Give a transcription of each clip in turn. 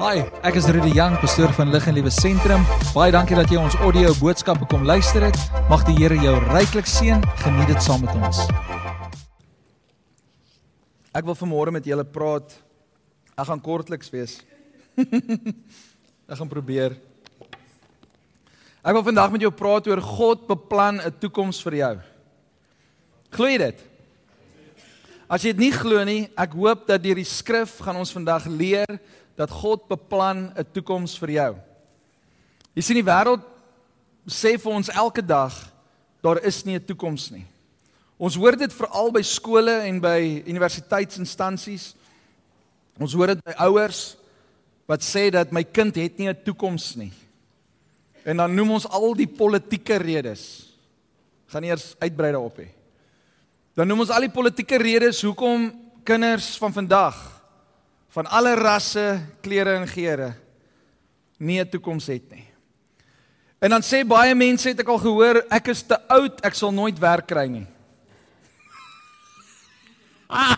Hi, ek is Rudy Jang, pastoor van Lig en Liewe Sentrum. Baie dankie dat jy ons audio boodskappe kom luister het. Mag die Here jou ryklik seën. Geniet dit saam met ons. Ek wil vanmôre met julle praat. Ek gaan kortliks wees. ek gaan probeer. Ek wil vandag met jou praat oor God beplan 'n toekoms vir jou. Glo jy dit? As jy dit nie glo nie, ek hoop dat deur die skrif gaan ons vandag leer dat God beplan 'n toekoms vir jou. Jy sien die wêreld sê vir ons elke dag daar is nie 'n toekoms nie. Ons hoor dit veral by skole en by universiteitsinstansies. Ons hoor dit by ouers wat sê dat my kind het nie 'n toekoms nie. En dan noem ons al die politieke redes. Gaan eers uitbrei daarop hê. Dan noem ons al die politieke redes hoekom kinders van vandag van alle rasse, kleure en geure nie 'n toekoms het nie. En dan sê baie mense het ek al gehoor, ek is te oud, ek sal nooit werk kry nie. ah,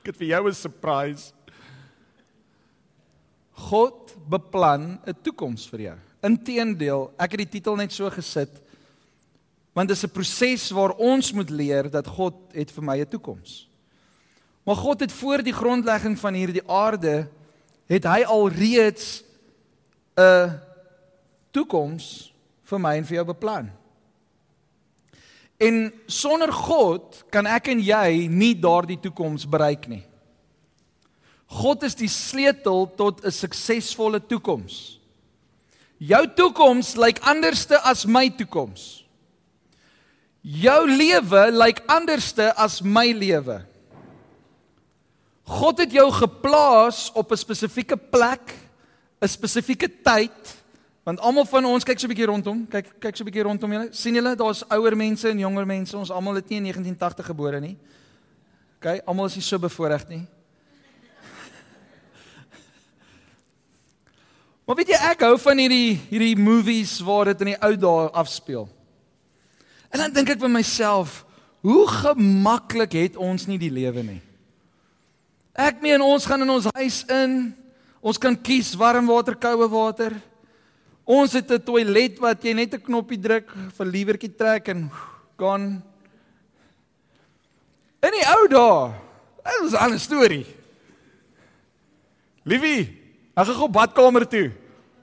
ek het vir jou 'n surprise. God beplan 'n toekoms vir jou. Inteendeel, ek het die titel net so gesit want dit is 'n proses waar ons moet leer dat God het vir my 'n toekoms. Maar God het voor die grondlegging van hierdie aarde het hy al reeds 'n toekoms vir my en vir jou beplan. En sonder God kan ek en jy nie daardie toekoms bereik nie. God is die sleutel tot 'n suksesvolle toekoms. Jou toekoms lyk anderste as my toekoms. Jou lewe lyk anderste as my lewe. God het jou geplaas op 'n spesifieke plek, 'n spesifieke tyd, want almal van ons kyk so 'n bietjie rondom, kyk kyk so 'n bietjie rondom julle. sien julle, daar's ouer mense en jonger mense. Ons almal het nie in 1980 gebore nie. OK, almal is nie so bevoordeel nie. Maar weet jy ek hou van hierdie hierdie movies waar dit in die ou dae afspeel. En dan dink ek vir myself, hoe gemaklik het ons nie die lewe nie. Ek meen ons gaan in ons huis in. Ons kan kies warm water, koue water. Ons het 'n toilet wat jy net 'n knoppie druk vir liewertjie trek en gaan. In die ou dae, dit was 'n ander storie. Liefie, ek gaan gou badkamer toe.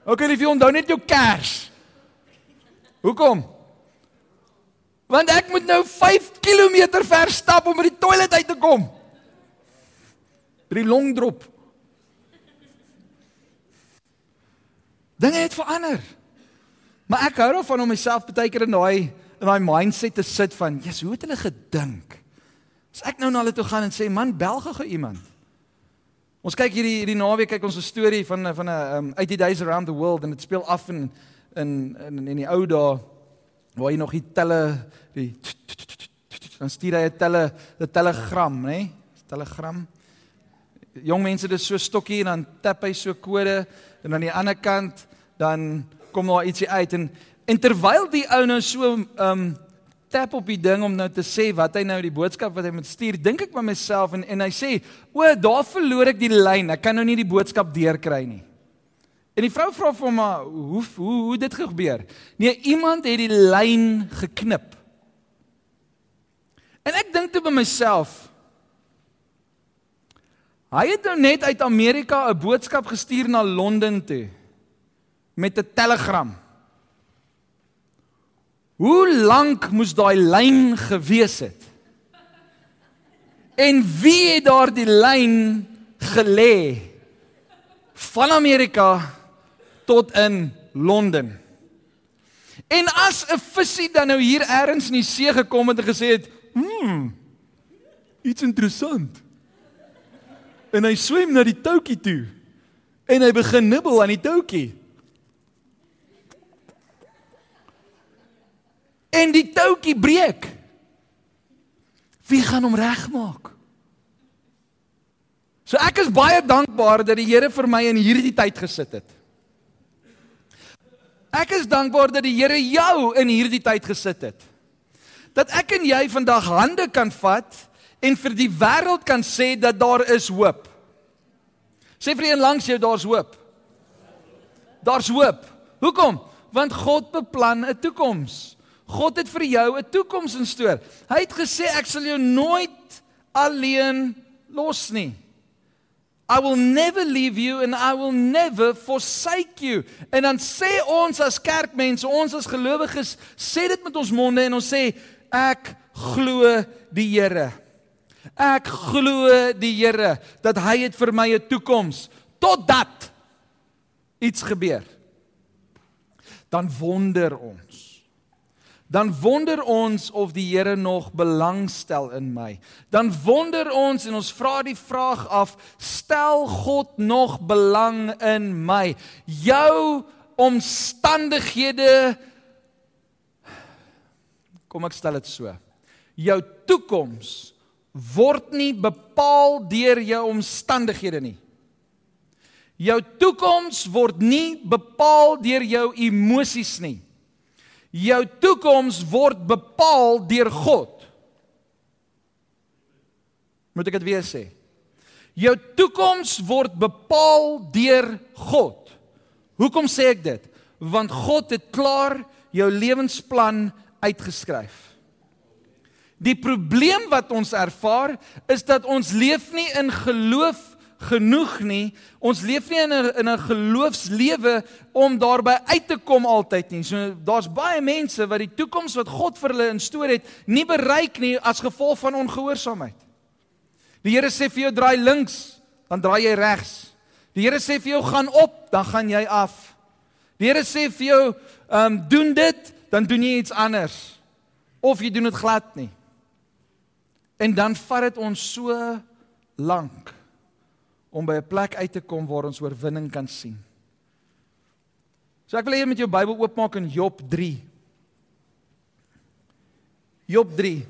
OK, liefie, onthou net jou kers. Hoekom? Want ek moet nou 5 km ver stap om by die toilet uit te kom by die longdrop. Dinge het verander. Maar ek hou daarvan om myself baie keer in daai in daai mindset te sit van, "Jesus, hoe het hulle gedink?" As ek nou na hulle toe gaan en sê, "Man, bel gou iemand." Ons kyk hierdie hierdie naweek kyk ons 'n storie van van 'n um, 80 days around the world en dit speel af in in in, in die ou dae waar jy nog die telle die dan stuur hy 'n telle 'n telegram, nê? Telegram jong mense dis so stokkie en dan tap hy so kode en aan die ander kant dan kom daar ietsie uit. En en terwyl die ou nou so um tap op die ding om nou te sê wat hy nou die boodskap wat hy moet stuur dink ek by myself en en hy sê o daar verloor ek die lyn. Ek kan nou nie die boodskap deurkry nie. En die vrou vra vir hom maar hoe hoe hoe dit gebeur? Nee iemand het die lyn geknip. En ek dink toe by myself Hy het nou net uit Amerika 'n boodskap gestuur na Londen toe met 'n telegram. Hoe lank moes daai lyn gewees het? En wie het daardie lyn gelê van Amerika tot in Londen? En as 'n visie dan nou hier eers in die see gekom het en gesê het, "Hm, iets interessant." En hy swem na die toutjie toe en hy begin nibbel aan die toutjie. En die toutjie breek. Wie gaan hom regmaak? So ek is baie dankbaar dat die Here vir my in hierdie tyd gesit het. Ek is dankbaar dat die Here jou in hierdie tyd gesit het. Dat ek en jy vandag hande kan vat en vir die wêreld kan sê dat daar is hoop. Sê vir een langs jou daar's hoop. Daar's hoop. Hoekom? Want God beplan 'n toekoms. God het vir jou 'n toekoms instoor. Hy het gesê ek sal jou nooit alleen los nie. I will never leave you and I will never forsake you. En dan sê ons as kerkmense, ons as gelowiges, sê dit met ons monde en ons sê ek glo die Here. Ek glo die Here dat hy het vir my 'n toekoms totdat iets gebeur. Dan wonder ons. Dan wonder ons of die Here nog belangstel in my. Dan wonder ons en ons vra die vraag af, stel God nog belang in my? Jou omstandighede Kom ek stel dit so. Jou toekoms word nie bepaal deur jou omstandighede nie. Jou toekoms word nie bepaal deur jou emosies nie. Jou toekoms word bepaal deur God. Moet ek dit weer sê? Jou toekoms word bepaal deur God. Hoekom sê ek dit? Want God het klaar jou lewensplan uitgeskryf. Die probleem wat ons ervaar is dat ons leef nie in geloof genoeg nie. Ons leef nie in 'n in 'n geloofslewe om daarby uit te kom altyd nie. So daar's baie mense wat die toekoms wat God vir hulle instoor het, nie bereik nie as gevolg van ongehoorsaamheid. Die Here sê vir jou draai links, dan draai jy regs. Die Here sê vir jou gaan op, dan gaan jy af. Die Here sê vir jou, ehm um, doen dit, dan doen jy iets anders. Of jy doen dit glad nie. En dan vat dit ons so lank om by 'n plek uit te kom waar ons oorwinning kan sien. So ek wil hê jy moet jou Bybel oopmaak in Job 3. Job 3.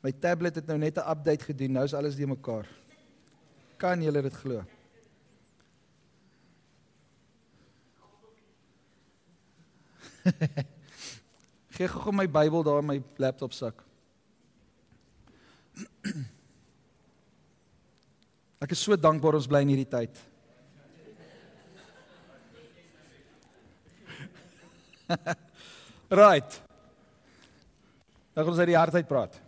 My tablet het nou net 'n update gedoen. Nou is alles die mekaar. Kan julle dit glo? Gee gou my Bybel daar in my laptop sak. Ek is so dankbaar ons bly in hierdie tyd. right. Dan gaan ons uit die hart uit praat.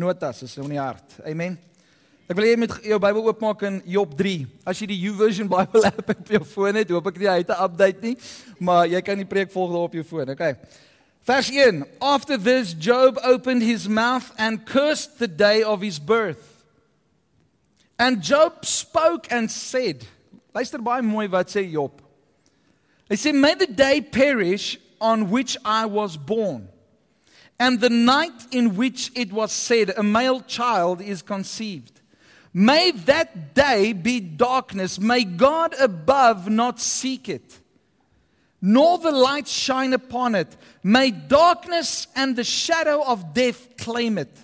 Notas is in die hart. Amen. Ek wil hê jy moet jou Bybel oopmaak in Job 3. As jy die YouVersion Bible app op jou foon het, hoop ek jy het 'n update nie, maar jy kan die preek volg daar op jou foon. Okay. Vers 1. After this Job opened his mouth and cursed the day of his birth. And Job spoke and said, Luister baie mooi wat sê Job. Hy sê, "May the day perish on which I was born." And the night in which it was said, A male child is conceived. May that day be darkness. May God above not seek it, nor the light shine upon it. May darkness and the shadow of death claim it.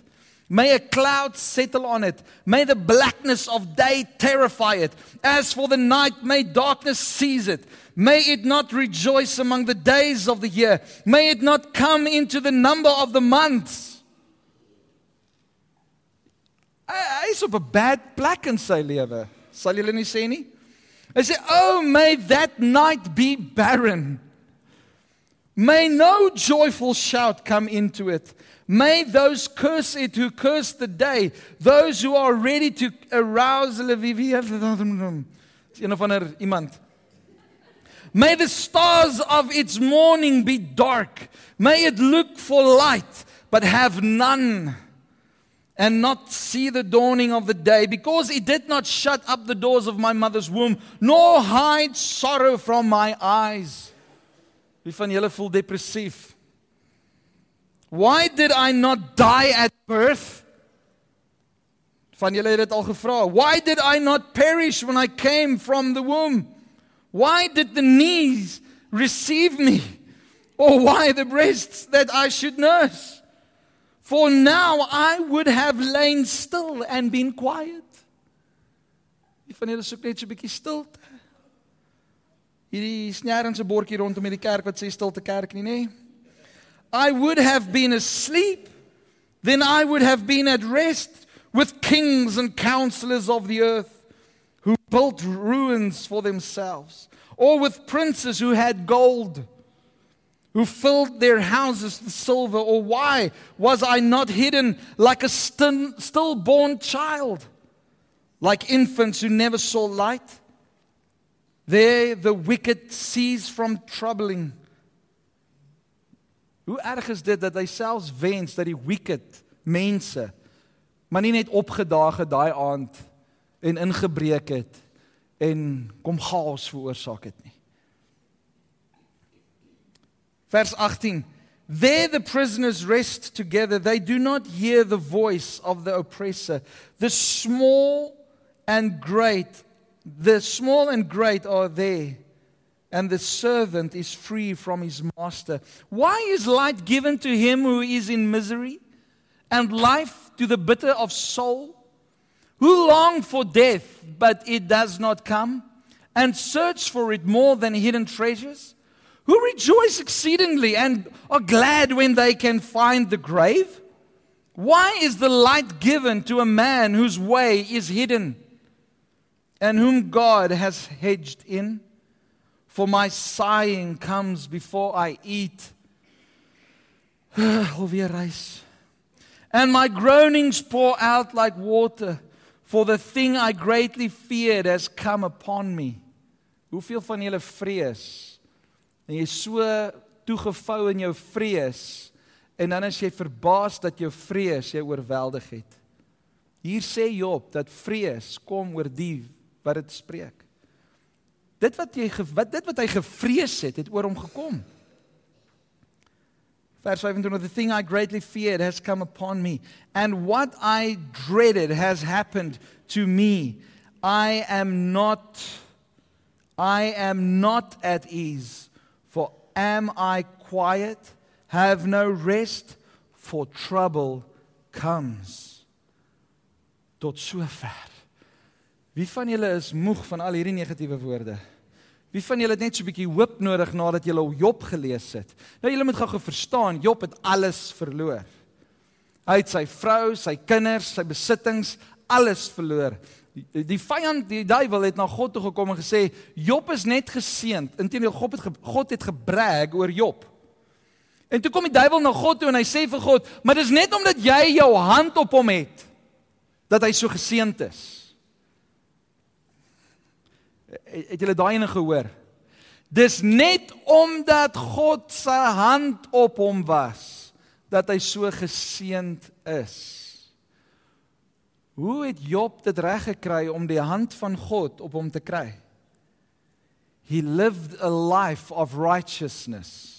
May a cloud settle on it. May the blackness of day terrify it. As for the night, may darkness seize it. May it not rejoice among the days of the year. May it not come into the number of the months. Hy is op 'n bad plek in sy lewe. Sal julle nie sê nie? Hy sê, "Oh, may that night be barren. May no joyful shout come into it. May those curse it who curse the day, those who are ready to arouse een of ander iemand. May the stars of its morning be dark. May it look for light but have none." And not see the dawning of the day, because he did not shut up the doors of my mother's womb, nor hide sorrow from my eyes. Wie van julle voel depressief? Why did I not die at birth? Van julle het dit al gevra. Why did I not perish when I came from the womb? Why did the knees receive me? Or why the breasts that I should nurse? For now I would have lain still and been quiet. Wie van julle soek net so 'n bietjie stilte? Hierdie snerrende bordjie rondom hierdie kerk wat sê stilte kerk nie, nê? I would have been asleep then I would have been at rest with kings and counselors of the earth who built ruins for themselves, or with princes who had gold, who filled their houses with silver, or why was I not hidden like a stillborn child, like infants who never saw light? There the wicked cease from troubling. Hoe erg is dit dat hy selfs wens dat die wicked mense maar nie net opgedaag het daai aand en ingebreek het en kom chaos veroorsaak het nie. Vers 18 There the prisoners rest together they do not hear the voice of the oppressor the small and great The small and great are there, and the servant is free from his master. Why is light given to him who is in misery, and life to the bitter of soul? Who long for death, but it does not come, and search for it more than hidden treasures? Who rejoice exceedingly and are glad when they can find the grave? Why is the light given to a man whose way is hidden? and whom God has hedged in. For my sighing comes before I eat. Alweer reis. And my groanings pour out like water, for the thing I greatly feared has come upon me. Hoeveel van julle vrees? En jy so toegevou in jou vrees en dan as jy verbaas dat jou vrees jou oorweldig het. Hier sê Job dat vrees kom oor die wat dit spreek. Dit wat jy wat dit wat hy gevrees het, het oor hom gekom. Vers 25 The thing I greatly feared has come upon me and what I dreaded has happened to me. I am not I am not at ease am I quiet have no rest for trouble comes. Tot sover. Wie van julle is moeg van al hierdie negatiewe woorde? Wie van julle het net so 'n bietjie hoop nodig nadat julle Job gelees het? Nou julle moet gou-gou verstaan, Job het alles verloor. Hy het sy vrou, sy kinders, sy besittings, alles verloor. Die, vyand, die duiwel het na God toe gekom en gesê Job is net geseënd. Inteendeel God het God het gebrag oor Job. En toe kom die duiwel na God toe en hy sê vir God, "Maar dis net omdat jy jou hand op hom het dat hy so geseënd is." Het julle daai ene gehoor? Dis net omdat God se hand op hom was dat hy so geseënd is. Hoe het Job dit reg gekry om die hand van God op hom te kry? He lived a life of righteousness.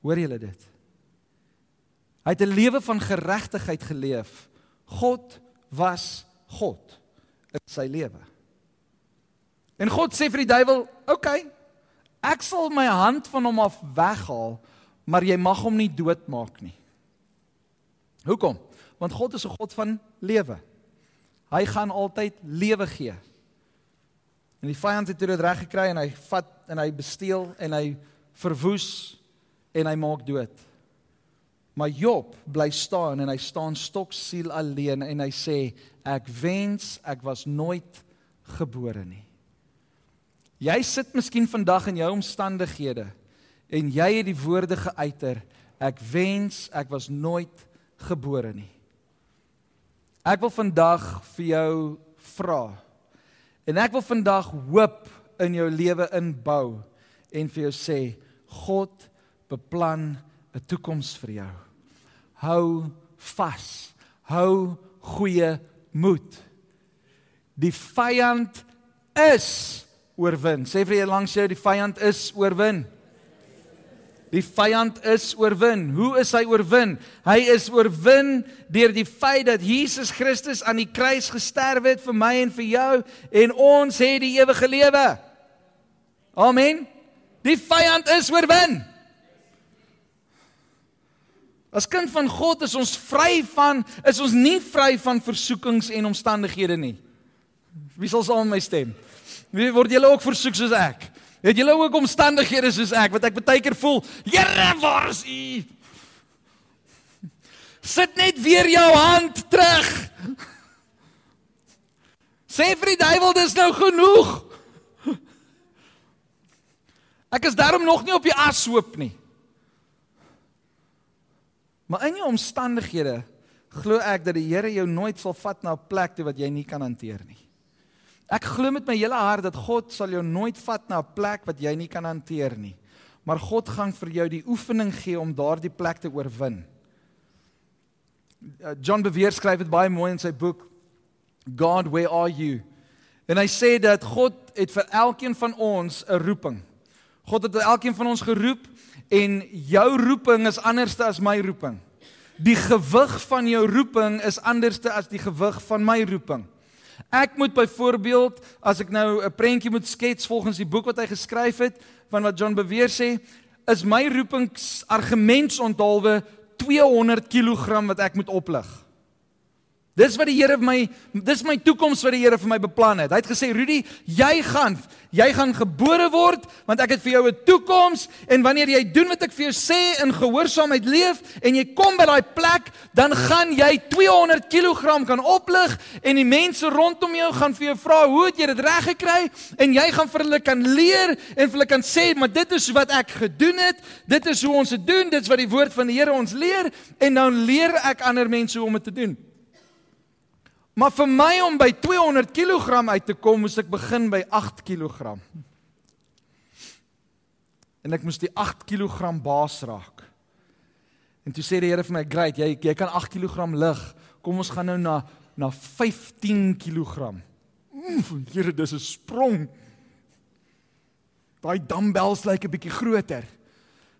Hoor julle dit? Hy het 'n lewe van geregtigheid geleef. God was God in sy lewe. En God sê vir die duiwel, "Oké, okay, ek sal my hand van hom af weghaal, maar jy mag hom nie doodmaak nie." Hoekom? Want God is 'n God van lewe. Hy gaan altyd lewe gee. En die vyand het dit reg gekry en hy vat en hy besteel en hy verwoes en hy maak dood. Maar Job bly staan en hy staan stoksiel alleen en hy sê ek wens ek was nooit gebore nie. Jy sit miskien vandag in jou omstandighede en jy het die woorde geuiter ek wens ek was nooit gebore nie. Ek wil vandag vir jou vra en ek wil vandag hoop in jou lewe inbou en vir jou sê God beplan 'n toekoms vir jou hou vas. Hou goeie moed. Die vyand is oorwin. Sê vir jy langs jou die vyand is oorwin. Die vyand is oorwin. Hoe is hy oorwin? Hy is oorwin deur die feit dat Jesus Christus aan die kruis gesterf het vir my en vir jou en ons het die ewige lewe. Amen. Die vyand is oorwin. As kind van God is ons vry van is ons nie vry van versoekings en omstandighede nie. Wie sal saam met my stem? Wie word julle ook versoek soos ek? Het julle ook omstandighede soos ek wat ek baie keer voel, Here, waar is U? Sit net weer jou hand terug. Sê vir die duiwel dis nou genoeg. Ek is daarom nog nie op die ashoop nie. Maar in jou omstandighede glo ek dat die Here jou nooit sal vat na 'n plek wat jy nie kan hanteer nie. Ek glo met my hele hart dat God sal jou nooit vat na 'n plek wat jy nie kan hanteer nie. Maar God gaan vir jou die oefening gee om daardie plek te oorwin. Uh, John Bevere skryf dit baie mooi in sy boek God, where are you? En hy sê dat God het vir elkeen van ons 'n roeping. God het elkeen van ons geroep en jou roeping is anderste as my roeping. Die gewig van jou roeping is anderste as die gewig van my roeping. Ek moet byvoorbeeld as ek nou 'n prentjie moet skets volgens die boek wat hy geskryf het van wat John Beweer sê, is my roepingsargumentsonthaalwe 200 kg wat ek moet oplig. Dis wat die Here vir my dis my toekoms wat die Here vir my beplan het. Hy het gesê Rudy, jy gaan jy gaan gebore word want ek het vir jou 'n toekoms en wanneer jy doen wat ek vir jou sê in gehoorsaamheid leef en jy kom by daai plek, dan gaan jy 200 kg kan oplig en die mense rondom jou gaan vir jou vra, "Hoe het jy dit reg gekry?" en jy gaan vir hulle kan leer en vir hulle kan sê, "Maar dit is wat ek gedoen het. Dit is hoe ons dit doen. Dit is wat die woord van die Here ons leer." En nou leer ek ander mense hoe om dit te doen. Maar vir my om by 200 kg uit te kom, moes ek begin by 8 kg. En ek moes die 8 kg baas raak. En toe sê die Here vir my, "Great, jy jy kan 8 kg lig. Kom ons gaan nou na na 15 kg." Here, dis 'n sprong. Daai dumbbells lyk 'n bietjie groter.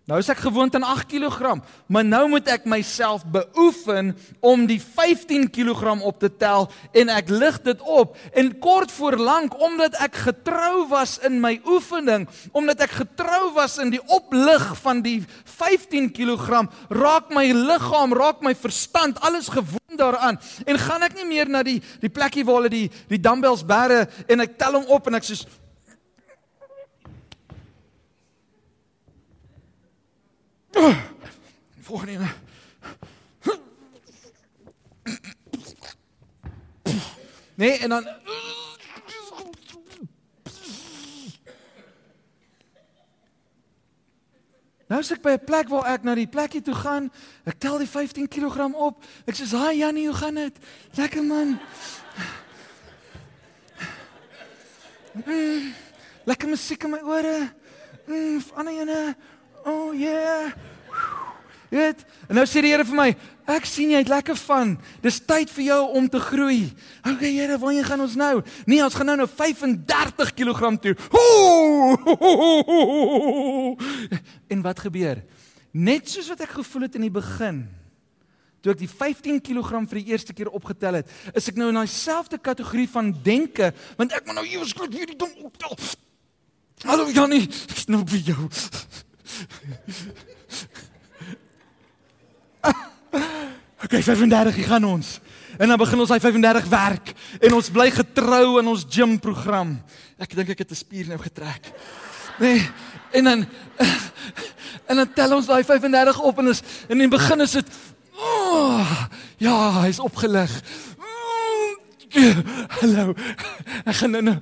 Nou is ek gewoond aan 8 kg, maar nou moet ek myself beoefen om die 15 kg op te tel en ek lig dit op. En kort voor lank omdat ek getrou was in my oefening, omdat ek getrou was in die oplig van die 15 kg, raak my liggaam, raak my verstand alles gewoond daaraan. En gaan ek nie meer na die die plekkie waar hulle die die dumbbells bære en ek tel hom op en ek sê Volgende ene. Nee, en dan Nou as ek by 'n plek waar ek na die plekkie toe gaan, ek tel die 15 kg op. Ek sê, "Haai Jannie, hoe gaan dit?" "Lekker man." Mm, lekker musiek in my ore. Mm, ander ene. Oh yeah. Dit. En nou sê die Here vir my, ek sien jy het lekker van. Dis tyd vir jou om te groei. Okay Here, waar gaan ons nou? Nee, ons gaan nou nou 35 kg toe. En wat gebeur? Net soos wat ek gevoel het in die begin, toe ek die 15 kg vir die eerste keer opgetel het, is ek nou in daai selfde kategorie van denke, want ek moet nou eers gou hierdie ding optel. Hallo Jannie, ek nou by jou. Okay, 35 gaan ons. En dan begin ons hy 35 werk en ons bly getrou aan ons gym program. Ek dink ek het 'n spier nou getrek. Nee, en dan en dan tel ons daai 35 op en is in die begin is dit oh, ja, hy's opgelig. Hallo. Ek gaan nou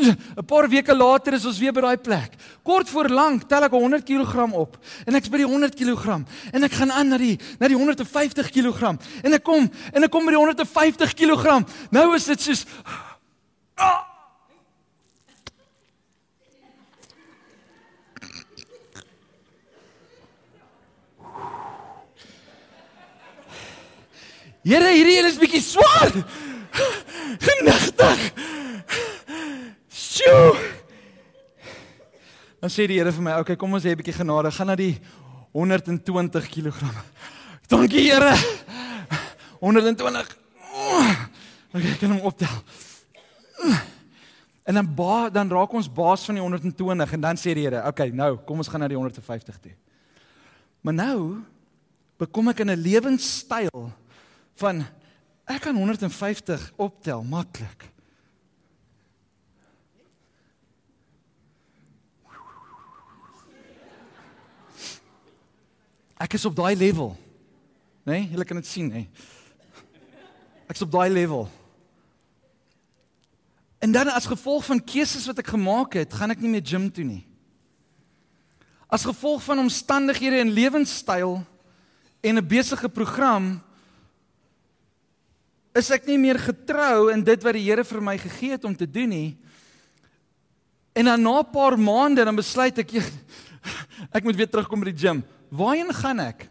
'n paar weke later is ons weer by daai plek. Kort voor lank tel ek 100 kg op en ek's by die 100 kg en ek gaan aan na die na die 150 kg en ek kom en ek kom by die 150 kg. Nou is dit soos ah, Here, hierdie is bietjie swaar. Genigtig. Sjoe. Dan sê die Here vir my, "Oké, okay, kom ons hê 'n bietjie genade. Gaan na die 120 kg." Dankie, Here. 120. Oké, ek kan hom optel. En dan ba, dan raak ons baas van die 120 en dan sê die Here, "Oké, okay, nou, kom ons gaan na die 150 toe." Maar nou bekom ek in 'n lewenstyl van ek kan 150 optel maklik. Ek is op daai level. Né? Nee? Julle kan dit sien, hè. Ek's op daai level. En dan as gevolg van keuses wat ek gemaak het, gaan ek nie meer gym toe nie. As gevolg van omstandighede en lewenstyl en 'n besige program is ek nie meer getrou in dit wat die Here vir my gegee het om te doen nie. En dan na 'n paar maande dan besluit ek ek moet weer terugkom by die gym. Waarheen gaan ek?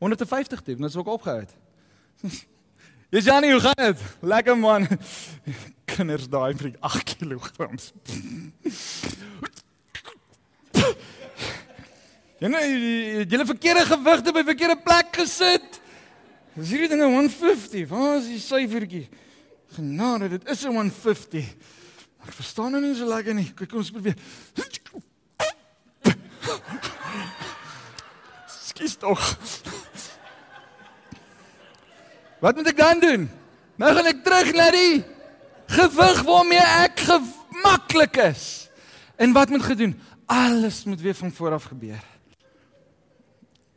150 toe, net so ek opgehou. Dis Janie, hoe gaan dit? Lekker man. Kinders daai vir 8 kg. Jy nou het verkeerde gewigte by verkeerde plek gesit. Dis hierdie dinge 150. Waar is die syfertjie? Genade, dit is 'n 150. Ek verstaan nou nie so lekker nie. Kyk ons probeer. Skies tog. Wat moet ek dan doen? Nou gaan ek terug na die gewig waarmee ek gemaklik is. En wat moet gedoen? Alles moet weer van voor af gebeur.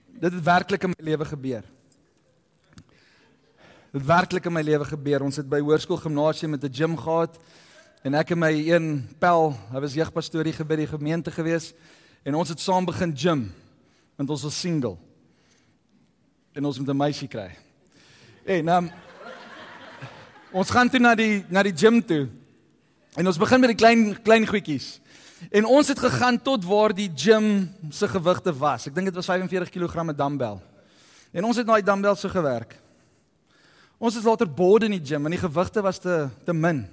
Dit het werklik in my lewe gebeur. Dit werklik in my lewe gebeur. Ons het by hoërskool gimnasium met 'n gym gehad en ek en my een pel, hy was jeugpastorie by die gemeente gewees en ons het saam begin gym want ons was single. En ons moet 'n meisie kry. En um, ons gaan toe na die na die gym toe. En ons begin met die klein klein goedjies. En ons het gegaan tot waar die gym se gewigte was. Ek dink dit was 45 kg met dumbbell. En ons het na die dumbbell so gewerk. Ons het later borde in die gym want die gewigte was te te min.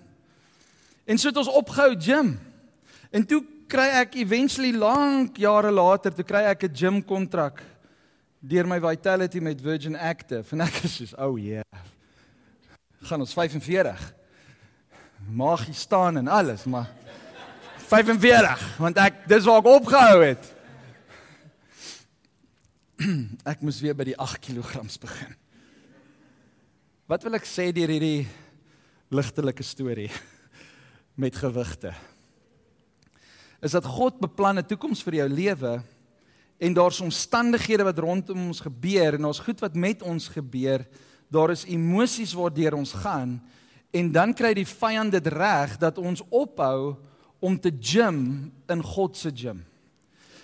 En so het ons opgehou gym. En toe kry ek eventually lank jare later toe kry ek 'n gym kontrak deur my Vitality met Virgin Active en ek is soos ou oh yeah. gaan ons 45. Mag jy staan en alles, maar 45 want ek dis waar ek opgehou het. Ek moes weer by die 8 kg begin. Wat wil ek sê deur hierdie ligtelike storie met gewigte? Is dat God beplan 'n toekoms vir jou lewe en daar's omstandighede wat rondom ons gebeur en daar's goed wat met ons gebeur. Daar is emosies waardeur ons gaan en dan kry die vyand dit reg dat ons ophou om te gym in God se gym.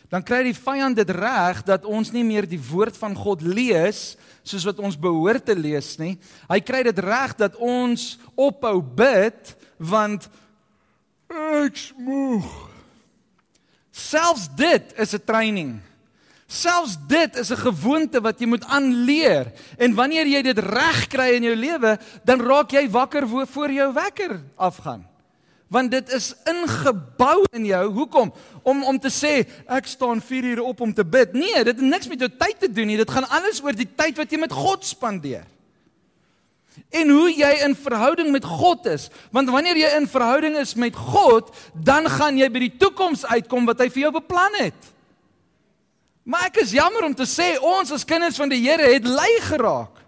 Dan kry die vyand dit reg dat ons nie meer die woord van God lees soos wat ons behoort te lees nie. Hy kry dit reg dat ons ophou bid want ek moeg. Selfs dit is 'n training. Selfs dit is 'n gewoonte wat jy moet aanleer. En wanneer jy dit reg kry in jou lewe, dan raak jy wakker voor jou wekker afgaan. Want dit is ingebou in jou. Hoekom? Om om te sê ek staan 4 ure op om te bid. Nee, dit het niks met jou tyd te doen nie. Dit gaan alles oor die tyd wat jy met God spandeer. En hoe jy in verhouding met God is. Want wanneer jy in verhouding is met God, dan gaan jy by die toekoms uitkom wat hy vir jou beplan het. Maar ek is jammer om te sê ons as kinders van die Here het lei geraak.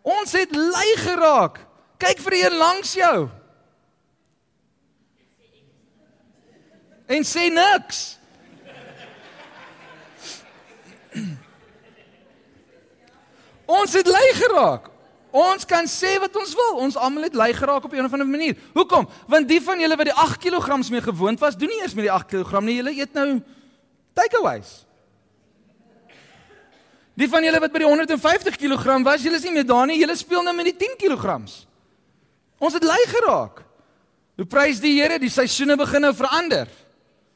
Ons het lei geraak. Kyk vir een langs jou. En sê niks. Ons het lei geraak. Ons kan sê wat ons wil. Ons almal het lei geraak op 'n of ander manier. Hoekom? Want die van julle wat die 8 kg mee gewoond was, doen nie eers met die 8 kg nie. Julle eet nou takeaways. Die van julle wat by die 150 kg was, julle is nie meer daar nie, julle speel nou met die 10 kg. Ons het lei geraak. Hoe prys die Here, die seisoene begin nou verander.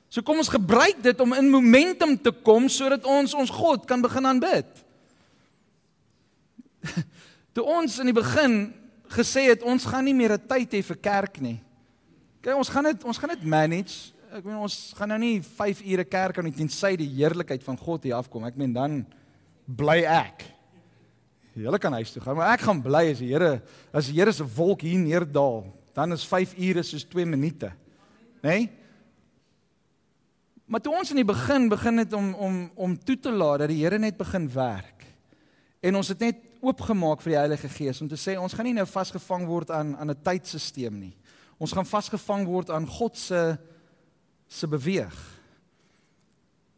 So kom ons gebruik dit om in momentum te kom sodat ons ons God kan begin aanbid. Toe ons in die begin gesê het ons gaan nie meer 'n tyd hê vir kerk nie. Kyk, ons gaan dit ons gaan dit manage ek meen ons gaan nou nie 5 ure kerk aan tensy die heerlikheid van God hier afkom. Ek meen dan bly ek. Julle kan huis toe gaan, maar ek gaan bly as die Here as die Here se wolk hier neerdal, dan is 5 ure soos 2 minute. Né? Nee? Maar toe ons in die begin begin het om om om toe te laat dat die Here net begin werk. En ons het net oopgemaak vir die Heilige Gees om te sê ons gaan nie nou vasgevang word aan aan 'n tydstelsel nie. Ons gaan vasgevang word aan God se se beweeg.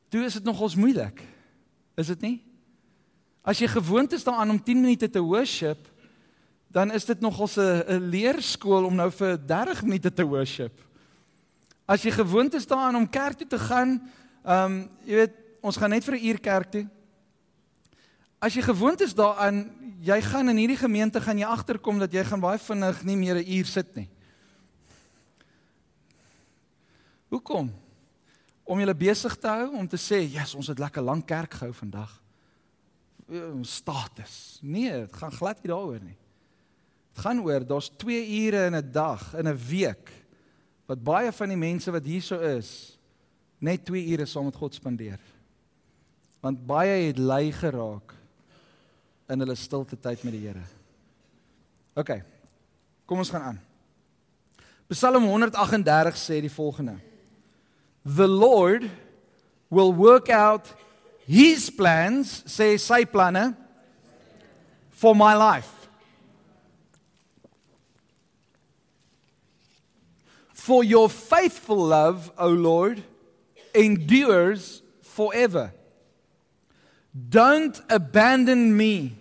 Toe is dit nogals moeilik. Is dit nie? As jy gewoond is daaraan om 10 minute te worship, dan is dit nogals 'n 'n leerskool om nou vir 30 minute te worship. As jy gewoond is daaraan om kerk toe te gaan, ehm um, jy weet, ons gaan net vir 'n uur kerk toe. As jy gewoond is daaraan, jy gaan in hierdie gemeente gaan jy agterkom dat jy gaan baie vinnig nie meer 'n uur sit nie. Hoekom? Om julle besig te hou om te sê, "Ja, yes, ons het lekker lank kerk gehou vandag." status. Nee, dit gaan glad nie daaroor nie. Dit gaan oor daar's 2 ure in 'n dag, in 'n week wat baie van die mense wat hierso is net 2 ure saam met God spandeer. Want baie het lei geraak in hulle stilte tyd met die Here. OK. Kom ons gaan aan. Psalm 138 sê die volgende: The Lord will work out his plans, sê sy planne for my life. For your faithful love, O Lord, endures forever. Don't abandon me,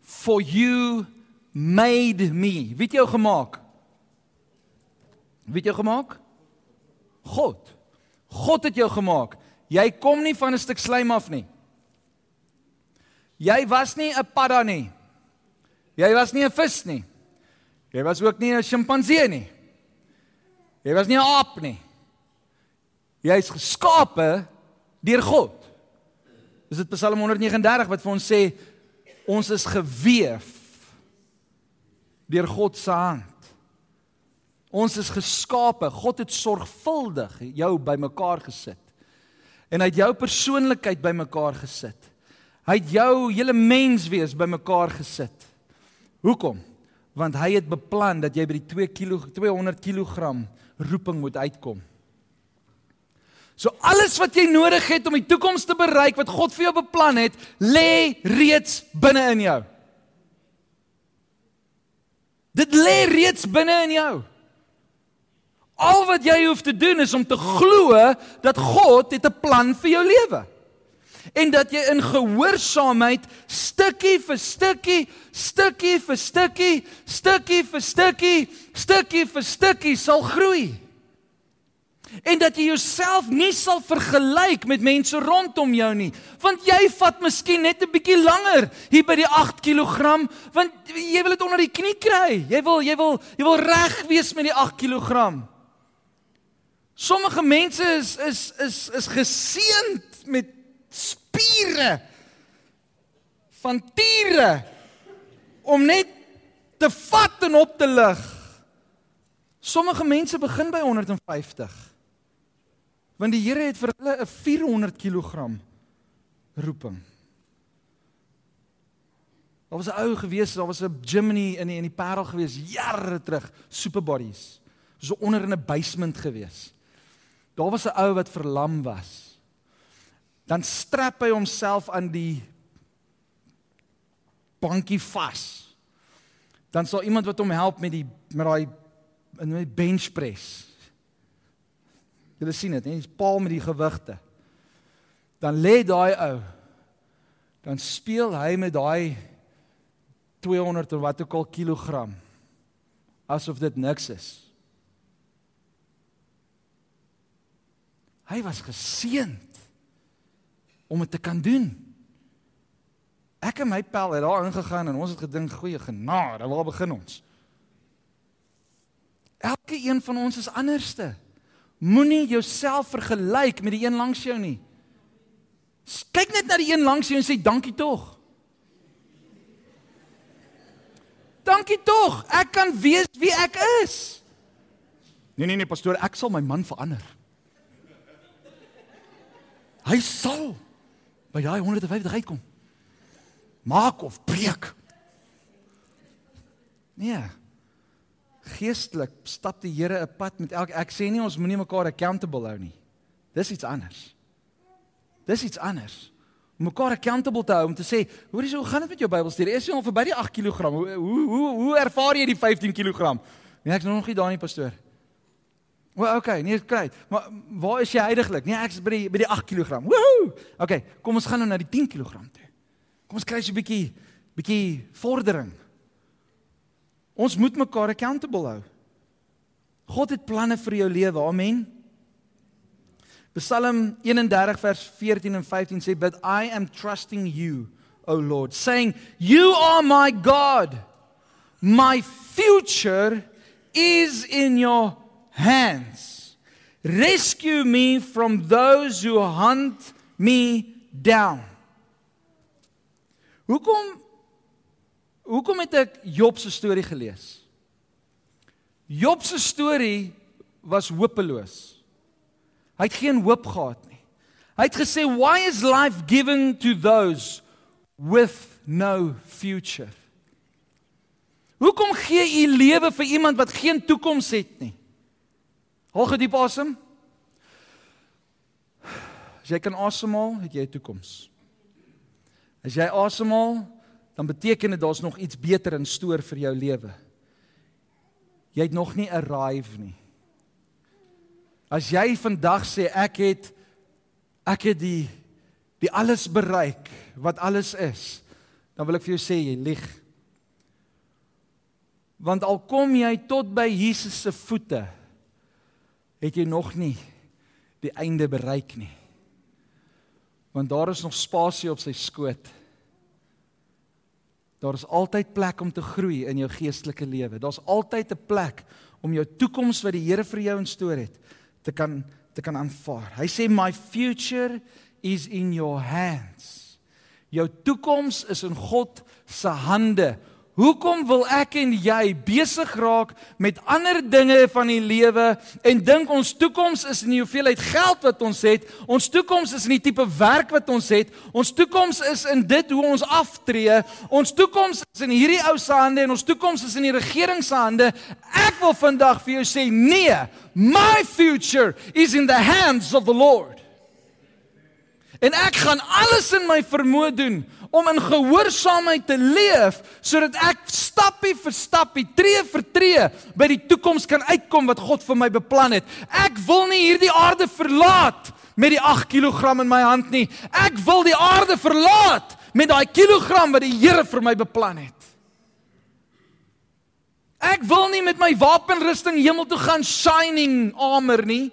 for you made me. Wie het jou gemaak? Wie het jou gemaak? God. God het jou gemaak. Jy kom nie van 'n stuk slaim af nie. Jy was nie 'n padda nie. Jy was nie 'n vis nie. Jy was ook nie 'n sjimpansee nie. Jy was nie 'n aap nie. Jy is geskape deur God. Dis dit Psalm 139 wat vir ons sê ons is geweef deur God se hand. Ons is geskape. God het sorgvuldig jou bymekaar gesit en hy het jou persoonlikheid bymekaar gesit. Hy het jou hele menswees bymekaar gesit. Hoekom? Want hy het beplan dat jy by die 2 kg 200 kg roeping moet uitkom. So alles wat jy nodig het om die toekoms te bereik wat God vir jou beplan het, lê reeds binne in jou. Dit lê reeds binne in jou. Al wat jy hoef te doen is om te glo dat God het 'n plan vir jou lewe. En dat jy in gehoorsaamheid stukkie vir stukkie, stukkie vir stukkie, stukkie vir stukkie, stukkie vir stukkie sal groei. En dat jy jouself nie sal vergelyk met mense rondom jou nie, want jy vat miskien net 'n bietjie langer hier by die 8 kg, want jy wil dit onder die knie kry. Jy wil jy wil jy wil reg wees met die 8 kg. Sommige mense is is is is geseënd met spiere van tiere om net te vat en op te lig. Sommige mense begin by 150. Want die Here het vir hulle 'n 400 kg roeping. Daar was 'n ou gewees, daar was 'n Gemini in die, in die Parel gewees jare terug, super bodies. So onder in 'n basement gewees. Daar was 'n ou wat verlam was. Dan strap hy homself aan die bankie vas. Dan sal iemand wat hom help met die met daai in die bench press. Jy sien dit, hy's paal met die gewigte. Dan lê daai ou. Dan speel hy met daai 200 of wat ook al kilogram asof dit niks is. Hy was geseënd om dit te kan doen. Ek en my pel het daar ingegaan en ons het gedink goeie genade, waar begin ons? Elke een van ons is anderste. Moenie jouself vergelyk met die een langs jou nie. Kyk net na die een langs jou en sê dankie tog. Dankie tog. Ek kan weet wie ek is. Nee nee nee pastoor, ek sal my man verander. Hy sal by daai 150 uitkom. Maak of breek. Nee. Geestelik stap die Here 'n pad met elke ek sê nie ons moenie mekaar accountable hou nie. Dis iets anders. Dis iets anders. Om mekaar accountable te hou om te sê, "Hoor jy, hoe gaan dit met jou Bybelstudie? Is jy al verby die 8 kg? Hoe hoe hoe ervaar jy die 15 kg?" Nee, ek is nog nie daar nie, pastoor. Wel okay, nee, kry. Maar waar is jy heidaglik? Nee, ek is by die by die 8 kg. Woehoe! Okay, kom ons gaan nou na die 10 kg toe. Kom ons kry 'n bietjie bietjie vordering. Ons moet mekaar accountable hou. God het planne vir jou lewe. Amen. Psalm 31 vers 14 en 15 sê, "But I am trusting you, O Lord, saying, you are my God. My future is in your hands. Rescue me from those who hunt me down." Hoekom hoekom het ek Job se storie gelees? Job se storie was hopeloos. Hy het geen hoop gehad nie. Hy het gesê, "Why is life given to those with no future?" Hoekom gee u lewe vir iemand wat geen toekoms het nie? Haal gediep asem. As jy kan asemhaal, het jy 'n toekoms. As jy asemhaal, dan beteken dit daar's nog iets beter in stoor vir jou lewe. Jy het nog nie arrive nie. As jy vandag sê ek het ek het die die alles bereik wat alles is, dan wil ek vir jou sê jy lieg. Want al kom jy tot by Jesus se voete, het jy nog nie die einde bereik nie. Want daar is nog spasie op sy skoot. Daar is altyd plek om te groei in jou geestelike lewe. Daar's altyd 'n plek om jou toekoms wat die Here vir jou instoor het te kan te kan aanvaar. Hy sê my future is in your hands. Jou toekoms is in God se hande. Hoekom wil ek en jy besig raak met ander dinge van die lewe en dink ons toekoms is in die hoeveelheid geld wat ons het? Ons toekoms is in die tipe werk wat ons het. Ons toekoms is in dit hoe ons aftree. Ons toekoms is in hierdie ou se hande en ons toekoms is in die regering se hande. Ek wil vandag vir jou sê nee. My future is in the hands of the Lord. En ek gaan alles in my vermoë doen om in gehoorsaamheid te leef sodat ek stappie vir stappie, tree vir tree by die toekoms kan uitkom wat God vir my beplan het. Ek wil nie hierdie aarde verlaat met die 8 kg in my hand nie. Ek wil die aarde verlaat met daai kilogram wat die Here vir my beplan het. Ek wil nie met my wapenrusting hemel toe gaan shining armor nie.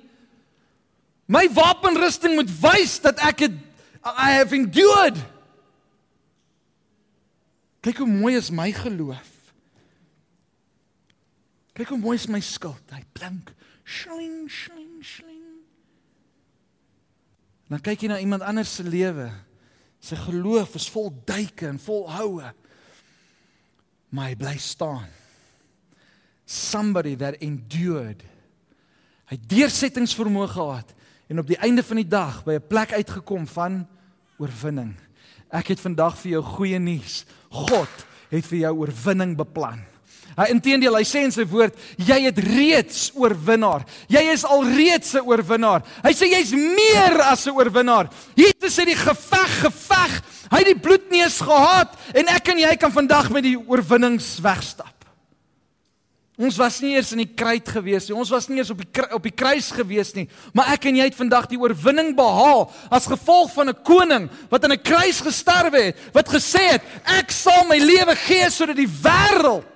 My wapenrusting moet wys dat ek het I have endured Kyk hoe mooi is my geloof. Kyk hoe mooi is my skuld. Hy blink. Shling, shling, shling. Dan kyk jy na iemand anders se lewe. Sy geloof is vol duike en vol houe. Maar hy bly staan. Somebody that endured. Hy deursettingsvermoë gehad en op die einde van die dag by 'n plek uitgekom van oorwinning. Ek het vandag vir jou goeie nuus. God het vir jou oorwinning beplan. Hy inteendeel, hy sê in sy woord, jy het reeds oorwinnaar. Jy is alreeds 'n oorwinnaar. Hy sê jy's meer as 'n oorwinnaar. Jesus het die geveg geveg. Hy het die bloed eens gehad en ek en jy kan vandag met die oorwinnings wegstap. Ons was nie eers in die kruit gewees nie. Ons was nie eers op die op die kruis gewees nie. Maar ek en jy het vandag die oorwinning behaal as gevolg van 'n koning wat aan 'n kruis gesterwe het, wat gesê het, ek sal my lewe gee sodat die wêreld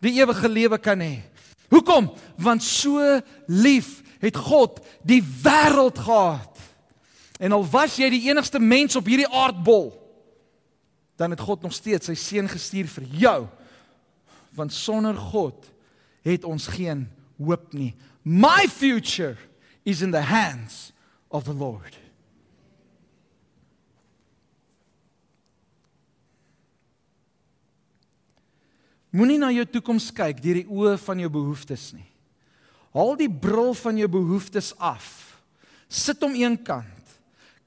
die ewige lewe kan hê. Hoekom? Want so lief het God die wêreld gehad. En al was jy die enigste mens op hierdie aardbol, dan het God nog steeds sy seun gestuur vir jou. Want sonder God het ons geen hoop nie. My future is in the hands of the Lord. Moenie na jou toekoms kyk deur die oë van jou behoeftes nie. Haal die bril van jou behoeftes af. Sit hom eenkant.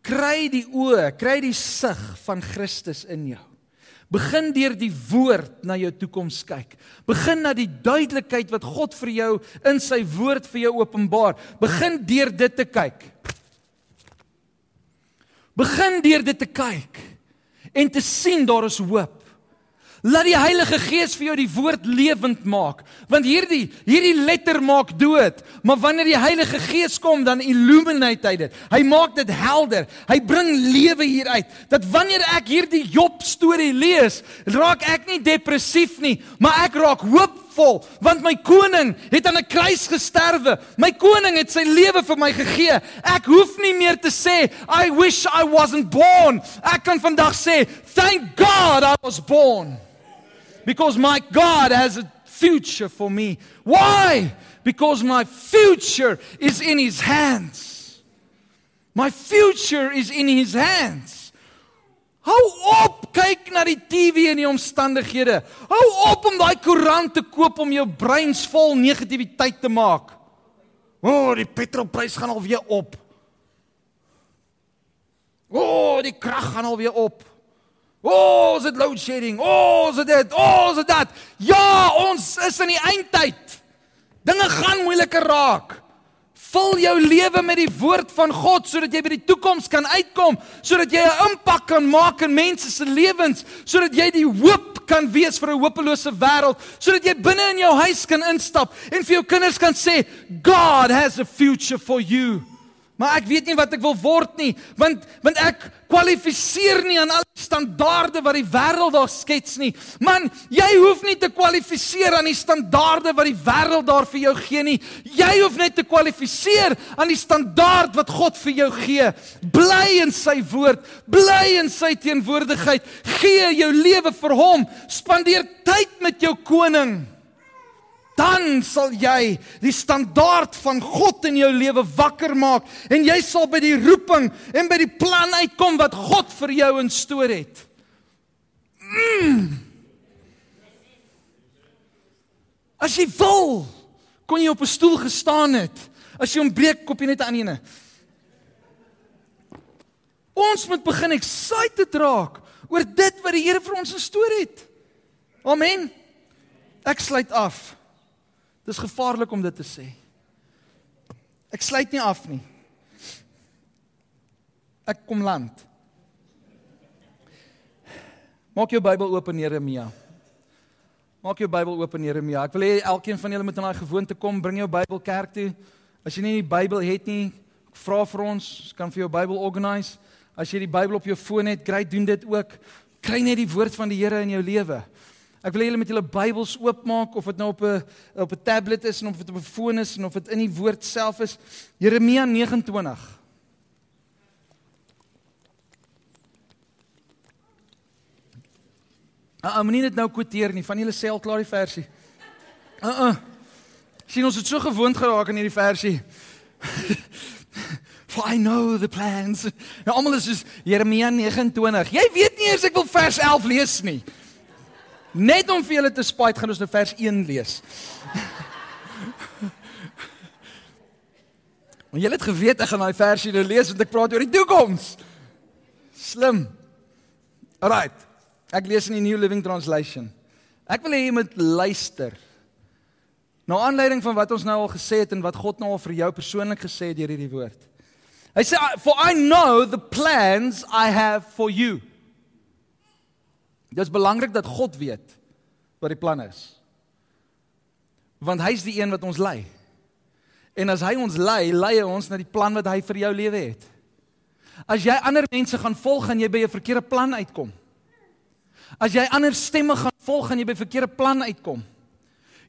Kry die oë, kry die sig van Christus in jou. Begin deur die woord na jou toekoms kyk. Begin na die duidelikheid wat God vir jou in sy woord vir jou openbaar. Begin deur dit te kyk. Begin deur dit te kyk en te sien daar is hoop. Laat die Heilige Gees vir jou die woord lewend maak, want hierdie hierdie letter maak dood, maar wanneer die Heilige Gees kom, dan illuminate hy dit. Hy maak dit helder. Hy bring lewe hier uit. Dat wanneer ek hierdie Job storie lees, raak ek nie depressief nie, maar ek raak hoopvol, want my koning het aan 'n kruis gesterwe. My koning het sy lewe vir my gegee. Ek hoef nie meer te sê I wish I wasn't born. Ek kan vandag sê, thank God I was born because my God has a future for me. Why? Because my future is in His hands. My future is in His hands. Hou op kyk na die TV en die omstandighede. Hou op om daai koerant te koop om jou breins vol negativiteit te maak. O, oh, die petrolprys gaan alweer op. O, oh, die krag gaan alweer op. O, oh, is dit load shedding? O, oh, is dit? O, oh, is dit dat? Ja, ons is in die eindtyd. Dinge gaan moeiliker raak. Vul jou lewe met die woord van God sodat jy by die toekoms kan uitkom, sodat jy 'n impak kan maak in mense se lewens, sodat jy die hoop kan wees vir 'n hopelose wêreld, sodat jy binne in jou huis kan instap en vir jou kinders kan sê, God has a future for you. Maar ek weet nie wat ek wil word nie, want want ek kwalifiseer nie aan al die standaarde wat die wêreld daar skets nie. Man, jy hoef nie te kwalifiseer aan die standaarde wat die wêreld daar vir jou gee nie. Jy hoef net te kwalifiseer aan die standaard wat God vir jou gee. Bly in sy woord, bly in sy teenwoordigheid. Gee jou lewe vir hom. Spandeer tyd met jou koning dan sal jy die standaard van God in jou lewe wakker maak en jy sal by die roeping en by die plan uitkom wat God vir jou instoor het. Mm. As jy wil, kon jy op 'n stoel gestaan het. As jy ontbreek, kop jy net aan eene. Ons moet begin excited raak oor dit wat die Here vir ons instoor het. Amen. Ek sluit af. Dis gevaarlik om dit te sê. Ek sluit nie af nie. Ek kom land. Maak jou Bybel oop in Jeremia. Maak jou Bybel oop in Jeremia. Ek wil hê elkeen van julle moet in daai gewoonte kom, bring jou Bybel kerk toe. As jy nie die Bybel het nie, vra vir ons, ons kan vir jou Bybel organise. As jy die Bybel op jou foon het, kry doen dit ook. Kry net die woord van die Here in jou lewe. Ek wil hê julle met julle Bybels oopmaak of dit nou op 'n op 'n tablet is en of dit op 'n foon is en of dit in die woord self is. Jeremia 29. Ah, uh, moenie dit nou kwoteer nie. Van julle sê al klaar die versie. Uh uh. Sien ons het so gewoond geraak aan hierdie versie. For I know the plans. Ja, almal is soos Jeremia 29. Jy weet nie eers ek wil vers 11 lees nie. Net om vir julle te spyt gaan ons nou vers 1 lees. Want julle het geweet ek gaan daai versie nou lees want ek praat oor die toekoms. Slim. Alright. Ek lees in die New Living Translation. Ek wil hê jy moet luister. Nou aanleiding van wat ons nou al gesê het en wat God nou al vir jou persoonlik gesê het deur hierdie woord. Hy sê for I know the plans I have for you. Dit is belangrik dat God weet wat die plan is. Want hy is die een wat ons lei. En as hy ons lei, lei hy ons na die plan wat hy vir jou lewe het. As jy ander mense gaan volg, gaan jy by 'n verkeerde plan uitkom. As jy ander stemme gaan volg, gaan jy by 'n verkeerde plan uitkom.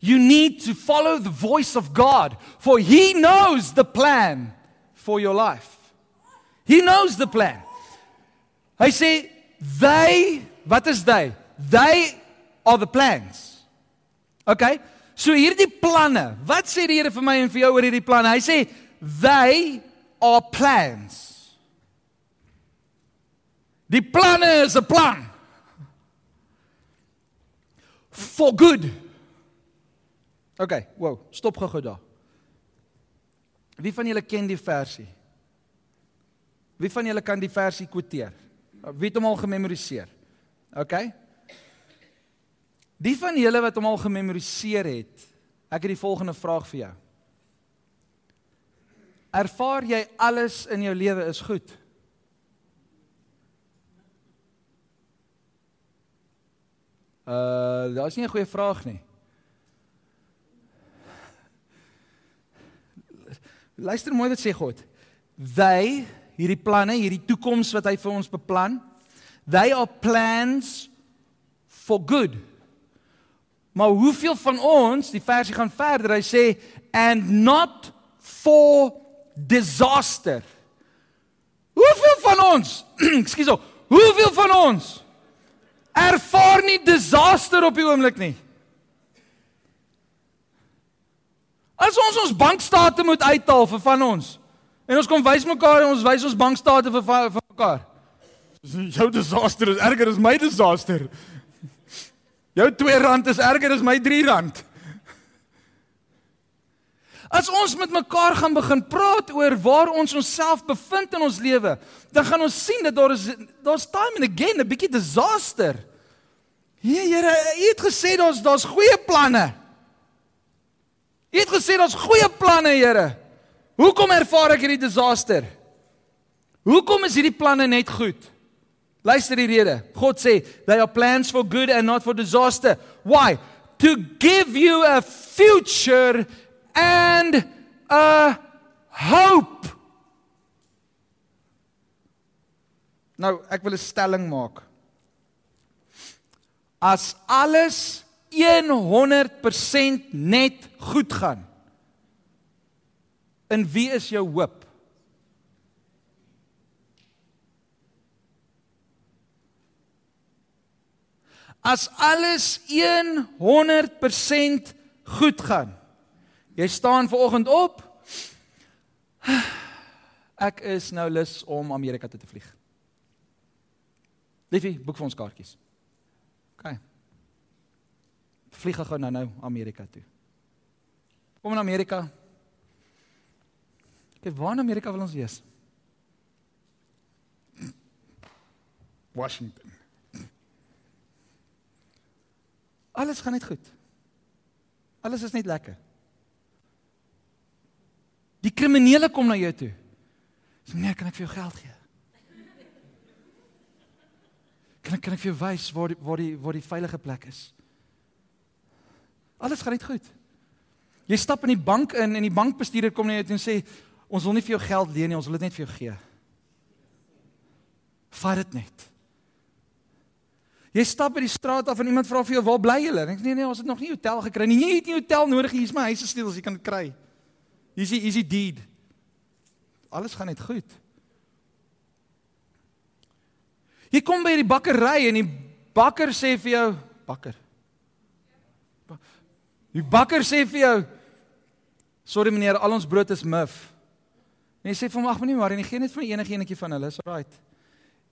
You need to follow the voice of God, for he knows the plan for your life. He knows the plan. Hy sê, "They Wat is they? They are the plans. Okay? So hierdie planne. Wat sê die Here vir my en vir jou oor hierdie planne? Hy sê they are plans. Die planne is 'n plan. For good. Okay, wow, stop gou-gou daar. Wie van julle ken die versie? Wie van julle kan die versie kwoteer? Wie het hom al gememoriseer? OK. Die van julle wat hom al gememoriseer het, ek het die volgende vraag vir jou. Ervaar jy alles in jou lewe is goed? Uh daar's nie 'n goeie vraag nie. Luister mooi wat sê God. They, hierdie planne, hierdie toekoms wat hy vir ons beplan, they are plans for good. Maar hoeveel van ons, die versie gaan verder, hy sê and not for disaster. Hoeveel van ons, ekskuus, hoeveel van ons ervaar nie disaster op die oomblik nie? As ons ons bankstate moet uithaal vir van ons en ons kom wys mekaar en ons wys ons bankstate vir vir mekaar. Jou disaster is erger as my disaster. Jou R2 is erger as my R3. As ons met mekaar gaan begin praat oor waar ons onsself bevind in ons lewe, dan gaan ons sien dat daar is daar's time and again 'n bietjie disaster. Nee, Here, U het gesê daar's daar's goeie planne. U het gesê daar's goeie planne, Here. Hoekom ervaar ek hierdie disaster? Hoekom is hierdie planne net goed? Luister die rede. God sê, "They are plans for good and not for disaster." Why? To give you a future and a hope. Nou, ek wil 'n stelling maak. As alles 100% net goed gaan. In wie is jou hoop? As alles 100% goed gaan. Jy staan ver oggend op. Ek is nou lus om Amerika toe te vlieg. Liefie, boek vir ons kaartjies. OK vlieg gou nou nou Amerika toe. Kom in Amerika. Kyk, waar in Amerika wil ons wees? Washington. Alles gaan net goed. Alles is net lekker. Die kriminele kom na jou toe. Sê meneer, kan ek vir jou geld gee? Kan ek kan ek vir jou wys waar die waar die waar die veilige plek is? Alles gaan net goed. Jy stap in die bank in en die bankbestuurder kom net en sê ons wil nie vir jou geld leen nie, ons wil dit net vir jou gee. Vat dit net. Jy stap by die straat af en iemand vra vir jou waar bly julle? Ek sê nee nee, ons het nog nie hotel gekry nie. Jy het nie hotel nodig nie. Hier's my huis gesteel as jy kan dit kry. Die hier's die deed. Alles gaan net goed. Jy kom by die bakkery en die bakker sê vir jou, bakker. Die bakker sê vir jou: "Sorry meneer, al ons brood is mif." En jy sê vir hom: "Ag meneer, maar en gee net vir enige enetjie van hulle, is right."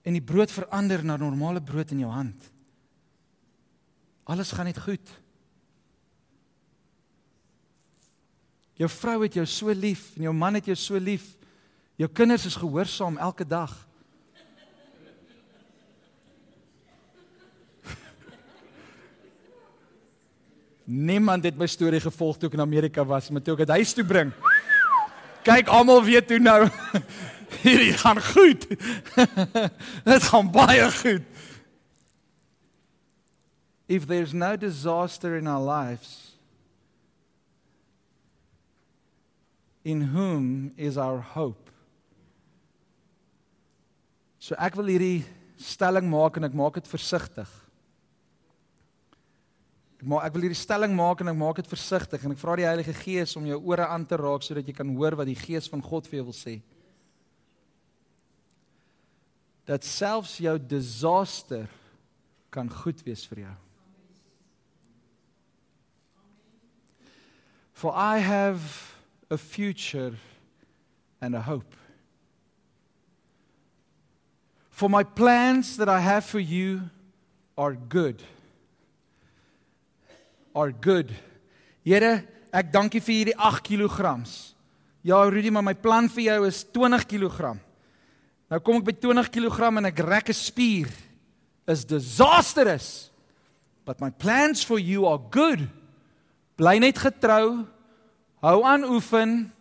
En die brood verander na normale brood in jou hand. Alles gaan net goed. Jou vrou het jou so lief en jou man het jou so lief. Jou kinders is gehoorsaam elke dag. Niemand het my storie gevolg toe ek in Amerika was, maar toe ek dit huis toe bring. Kyk, almal weet hoe nou. Hierdie gaan goed. Dit gaan baie goed. If there's no disaster in our lives, in whom is our hope? So ek wil hierdie stelling maak en ek maak dit versigtig. Maar ek wil hierdie stelling maak en ek maak dit versigtig en ek vra die Heilige Gees om jou ore aan te raak sodat jy kan hoor wat die Gees van God vir jou wil sê. Dat selfs jou disaster kan goed wees vir jou. For I have a future and a hope. For my plans that I have for you are good are good. Here, ek dankie vir hierdie 8 kg. Ja, Rudy, maar my plan vir jou is 20 kg. Nou kom ek by 20 kg en ek rek 'n spier. Is disastrous. But my plans for you are good. Bly net getrou. Hou aan oefen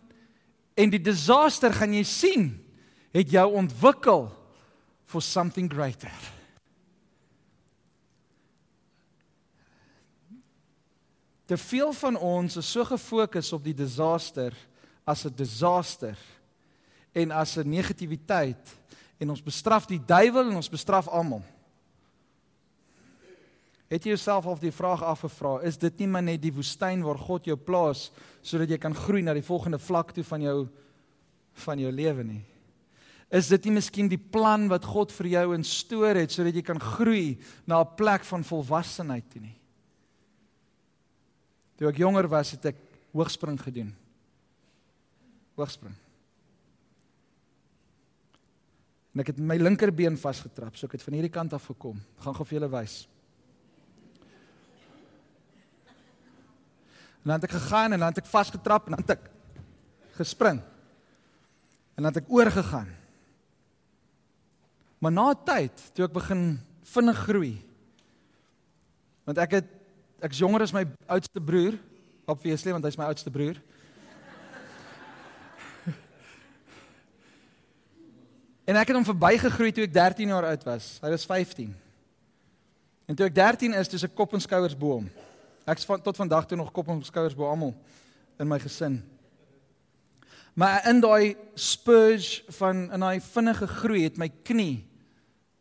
en die disaster gaan jy sien het jou ontwikkel for something greater. te veel van ons is so gefokus op die disaster as 'n disaster en as 'n negativiteit en ons bestraf die duiwel en ons bestraf almal. Het jy jouself al die vraag afgevra, is dit nie maar net die woestyn waar God jou plaas sodat jy kan groei na die volgende vlak toe van jou van jou lewe nie? Is dit nie miskien die plan wat God vir jou instoor het sodat jy kan groei na 'n plek van volwassenheid toe nie? Toe ek jonger was, het ek hoogspring gedoen. Hoogspring. En ek het my linkerbeen vasgetrap, so ek het van hierdie kant af gekom. Ek gaan gou vir julle wys. En dan het ek gegaan en dan het ek vasgetrap en dan het ek gespring. En dan het ek oorgegaan. Maar na 'n tyd, toe ek begin vinnig groei. Want ek het ek's jonger as my oudste broer, obviously want hy's my oudste broer. En ek het hom verbygegroei toe ek 13 jaar oud was. Hy was 15. En toe ek 13 is, dis ek kop en skouers bo hom. Ek's van tot vandag toe nog kop en skouers bo almal in my gesin. Maar in daai spurge van in daai vinnige groei het my knie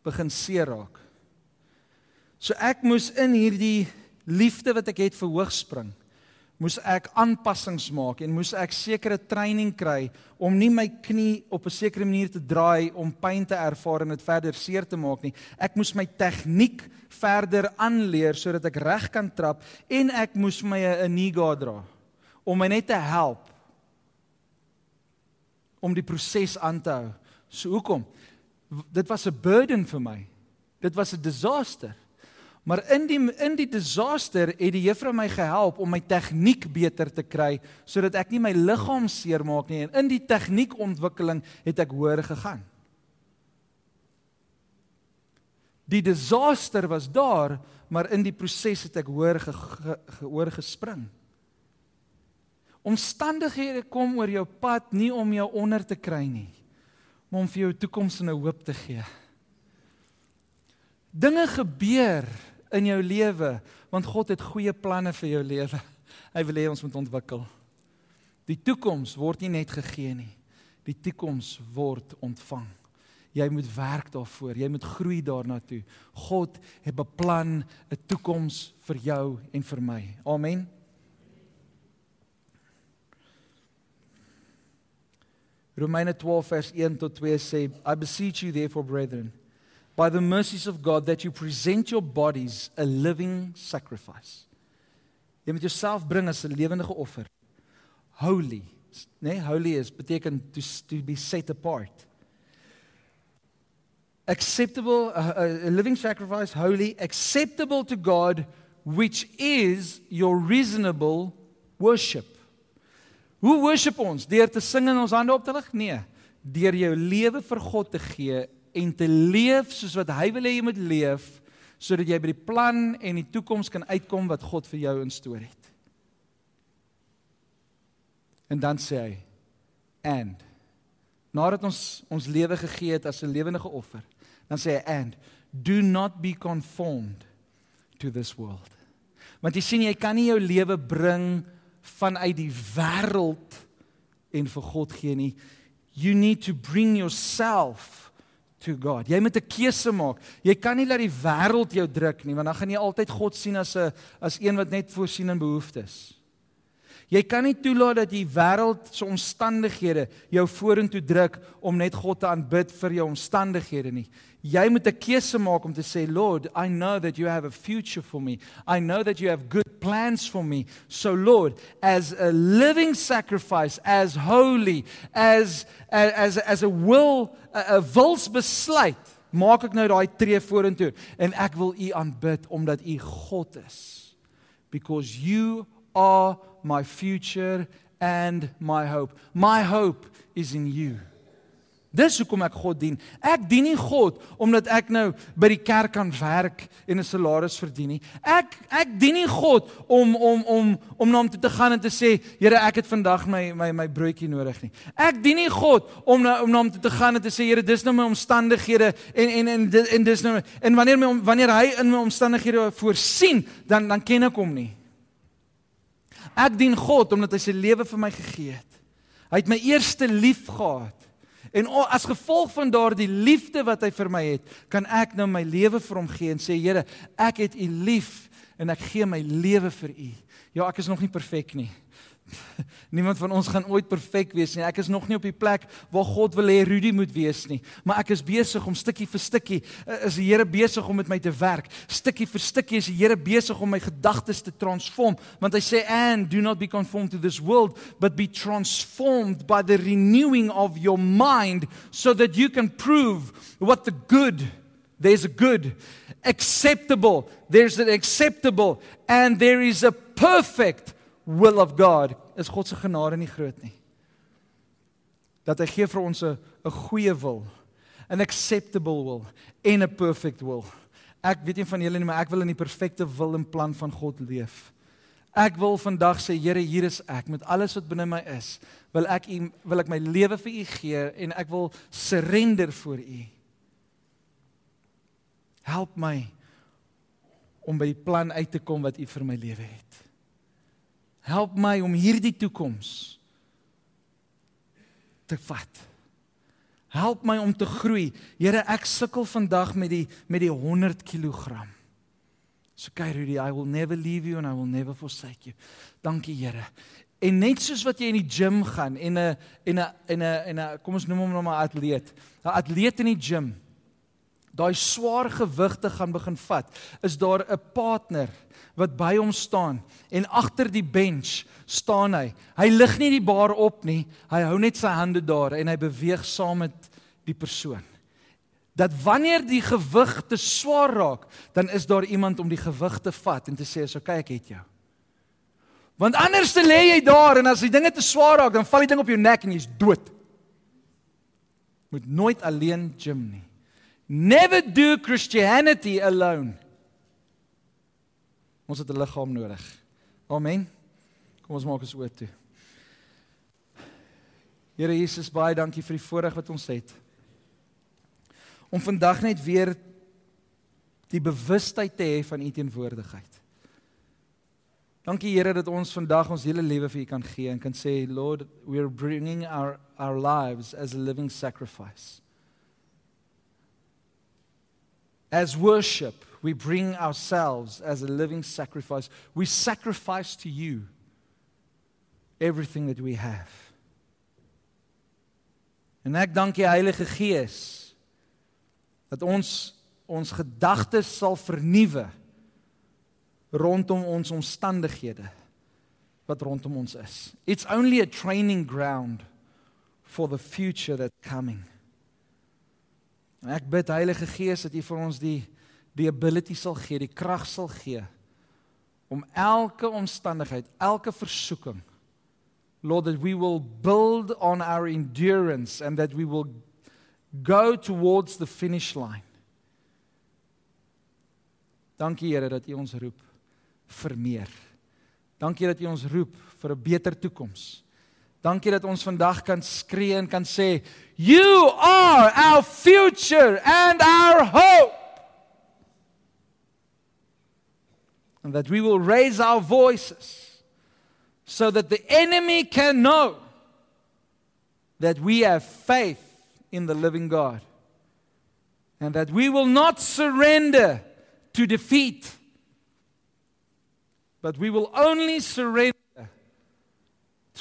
begin seer raak. So ek moes in hierdie liefde wat ek het vir hoogspring, moes ek aanpassings maak en moes ek sekere training kry om nie my knie op 'n sekere manier te draai om pyn te ervaar en dit verder seer te maak nie. Ek moes my tegniek verder aanleer sodat ek reg kan trap en ek moes my 'n niga dra om my net te help om die proses aan te hou. So hoekom? Dit was 'n burden vir my. Dit was 'n disaster. Maar in die in die disaster het die juffrou my gehelp om my tegniek beter te kry sodat ek nie my liggaam seermaak nie en in die tegniekontwikkeling het ek hoër gegaan. Die disaster was daar, maar in die proses het ek hoër gehoor gespring. Omstandighede kom oor jou pad nie om jou onder te kry nie, maar om vir jou toekoms en 'n hoop te gee. Dinge gebeur in jou lewe want God het goeie planne vir jou lewe. Hy wil hê ons moet ontwikkel. Die toekoms word nie net gegee nie. Die toekoms word ontvang. Jy moet werk daarvoor. Jy moet groei daarna toe. God het beplan 'n toekoms vir jou en vir my. Amen. Romeine 12 vers 1 tot 2 sê I beseech you therefore brethren by the mercies of God that you present your bodies a living sacrifice. Jy moet jouself bring as 'n lewendige offer. Holy, né? Nee, holy is beteken to to be set apart. Acceptable a, a living sacrifice, holy, acceptable to God, which is your reasonable worship. Hoe worship ons? Deur te sing en ons hande op te lig? Nee, deur jou lewe vir God te gee en te leef soos wat hy wil hê jy moet leef sodat jy by die plan en die toekoms kan uitkom wat God vir jou instoor het. En dan sê hy and nadat ons ons lewe gegee het as 'n lewendige offer, dan sê hy and do not be conformed to this world. Want jy sien jy kan nie jou lewe bring vanuit die wêreld en vir God gee nie. You need to bring yourself to God. Jy moet 'n keuse maak. Jy kan nie laat die wêreld jou druk nie, want dan gaan jy altyd God sien as 'n as een wat net voorsien in behoeftes. Jy kan nie toelaat dat die wêreld se omstandighede jou vorentoe druk om net God te aanbid vir jou omstandighede nie. Jy moet 'n keuse maak om te sê, Lord, I know that you have a future for me. I know that you have good plans for me. So Lord, as a living sacrifice, as holy, as as as a will a, a wilsbesluit, maak ek nou daai tree vorentoe en ek wil U aanbid omdat U God is. Because you are my future and my hope. My hope is in you. Dis hoekom ek God dien. Ek dien nie God omdat ek nou by die kerk kan werk en 'n salaris verdien nie. Ek ek dien nie God om om om om na hom toe te gaan en te sê, Here, ek het vandag my my my broodjie nodig nie. Ek dien nie God om na om na hom toe te gaan en te sê, Here, dis nou my omstandighede en en en en dis nou en wanneer my wanneer hy in my omstandighede voorsien, dan dan ken ek hom nie. Ek dien God omdat hy sy lewe vir my gegee het. Hy het my eerste lief gehad. En as gevolg van daardie liefde wat hy vir my het, kan ek nou my lewe vir hom gee en sê Here, ek het u lief en ek gee my lewe vir u. Ja, ek is nog nie perfek nie. Niemand van ons gaan ooit perfek wees nie. Ek is nog nie op die plek waar God wil hê Rudy moet wees nie. Maar ek is besig om stukkie vir stukkie eh, is die Here besig om met my te werk. Stukkie vir stukkie is die Here besig om my gedagtes te transform, want hy sê and do not be conformed to this world, but be transformed by the renewing of your mind so that you can prove what the good there's a good acceptable there's an acceptable and there is a perfect will of God is God se genade nie groot nie. Dat hy gee vir ons 'n 'n goeie wil, 'n acceptable will en 'n perfect will. Ek weet nie van julle nie, maar ek wil in die perfekte wil en plan van God leef. Ek wil vandag sê Here, hier is ek met alles wat binne my is. Wil ek u wil ek my lewe vir u gee en ek wil surrender voor u. Help my om by die plan uit te kom wat u vir my lewe het. Help my om hierdie toekoms te vat. Help my om te groei. Here, ek sukkel vandag met die met die 100 kg. So kyk Rudy, I will never leave you and I will never forsake you. Dankie Here. En net soos wat jy in die gym gaan en 'n en 'n en 'n en 'n kom ons noem hom nou maar atleet. 'n Atleet in die gym. Daai swaar gewigte gaan begin vat. Is daar 'n partner wat by hom staan en agter die bench staan hy. Hy lig nie die bar op nie. Hy hou net sy hande daar en hy beweeg saam met die persoon. Dat wanneer die gewig te swaar raak, dan is daar iemand om die gewig te vat en te sê, "Oké, okay, ek het jou." Want anders te lê jy daar en as die dinge te swaar raak, dan val die ding op jou nek en jy's dood. Moet nooit alleen gym nie. Never do Christianity alone. Ons het 'n liggaam nodig. Amen. Kom ons maak ons oop toe. Here Jesus, baie dankie vir die voorreg wat ons het. Om vandag net weer die bewustheid te hê van u teenwoordigheid. Dankie Here dat ons vandag ons hele lewe vir u kan gee en kan sê Lord, we are bringing our our lives as a living sacrifice. As worship we bring ourselves as a living sacrifice. We sacrifice to you everything that we have. En ek dank die Heilige Gees dat ons ons gedagtes sal vernuwe rondom ons omstandighede wat rondom ons is. It's only a training ground for the future that's coming. En ek bid Heilige Gees dat U vir ons die die ability sal gee, die krag sal gee om elke omstandigheid, elke versoeking Lord that we will build on our endurance and that we will go towards the finish line. Dankie Here dat U ons roep vir meer. Dankie dat U ons roep vir 'n beter toekoms. Dankie dat ons vandag kan skree en kan sê you are our future and our hope. and that we will raise our voices so that the enemy can know that we have faith in the living God and that we will not surrender to defeat, but we will only surrender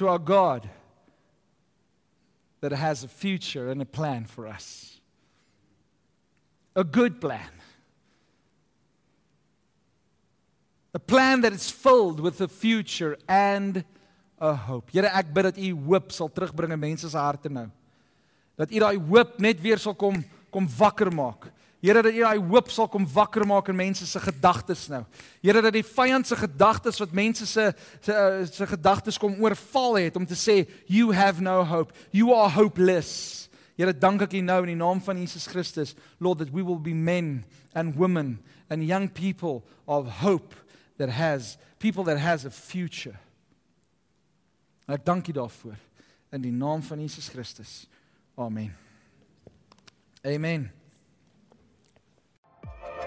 to our God that has a future and a plan for us. A good plan. A plan that is filled with a future and a hope. Here ek bid dat u hoop sal terugbring in mense se harte nou. Dat u daai hoop net weer sal kom kom wakker maak. Here dat u daai hoop sal kom wakker maak in mense se gedagtes nou. Here dat die vyand se gedagtes wat mense se se se gedagtes kom oorval het om te sê you have no hope. You are hopeless. Here dank ek U nou in die naam van Jesus Christus, Lord that we will be men and women and young people of hope that has people that has a future. En ek dank U daarvoor in die naam van Jesus Christus. Amen. Amen.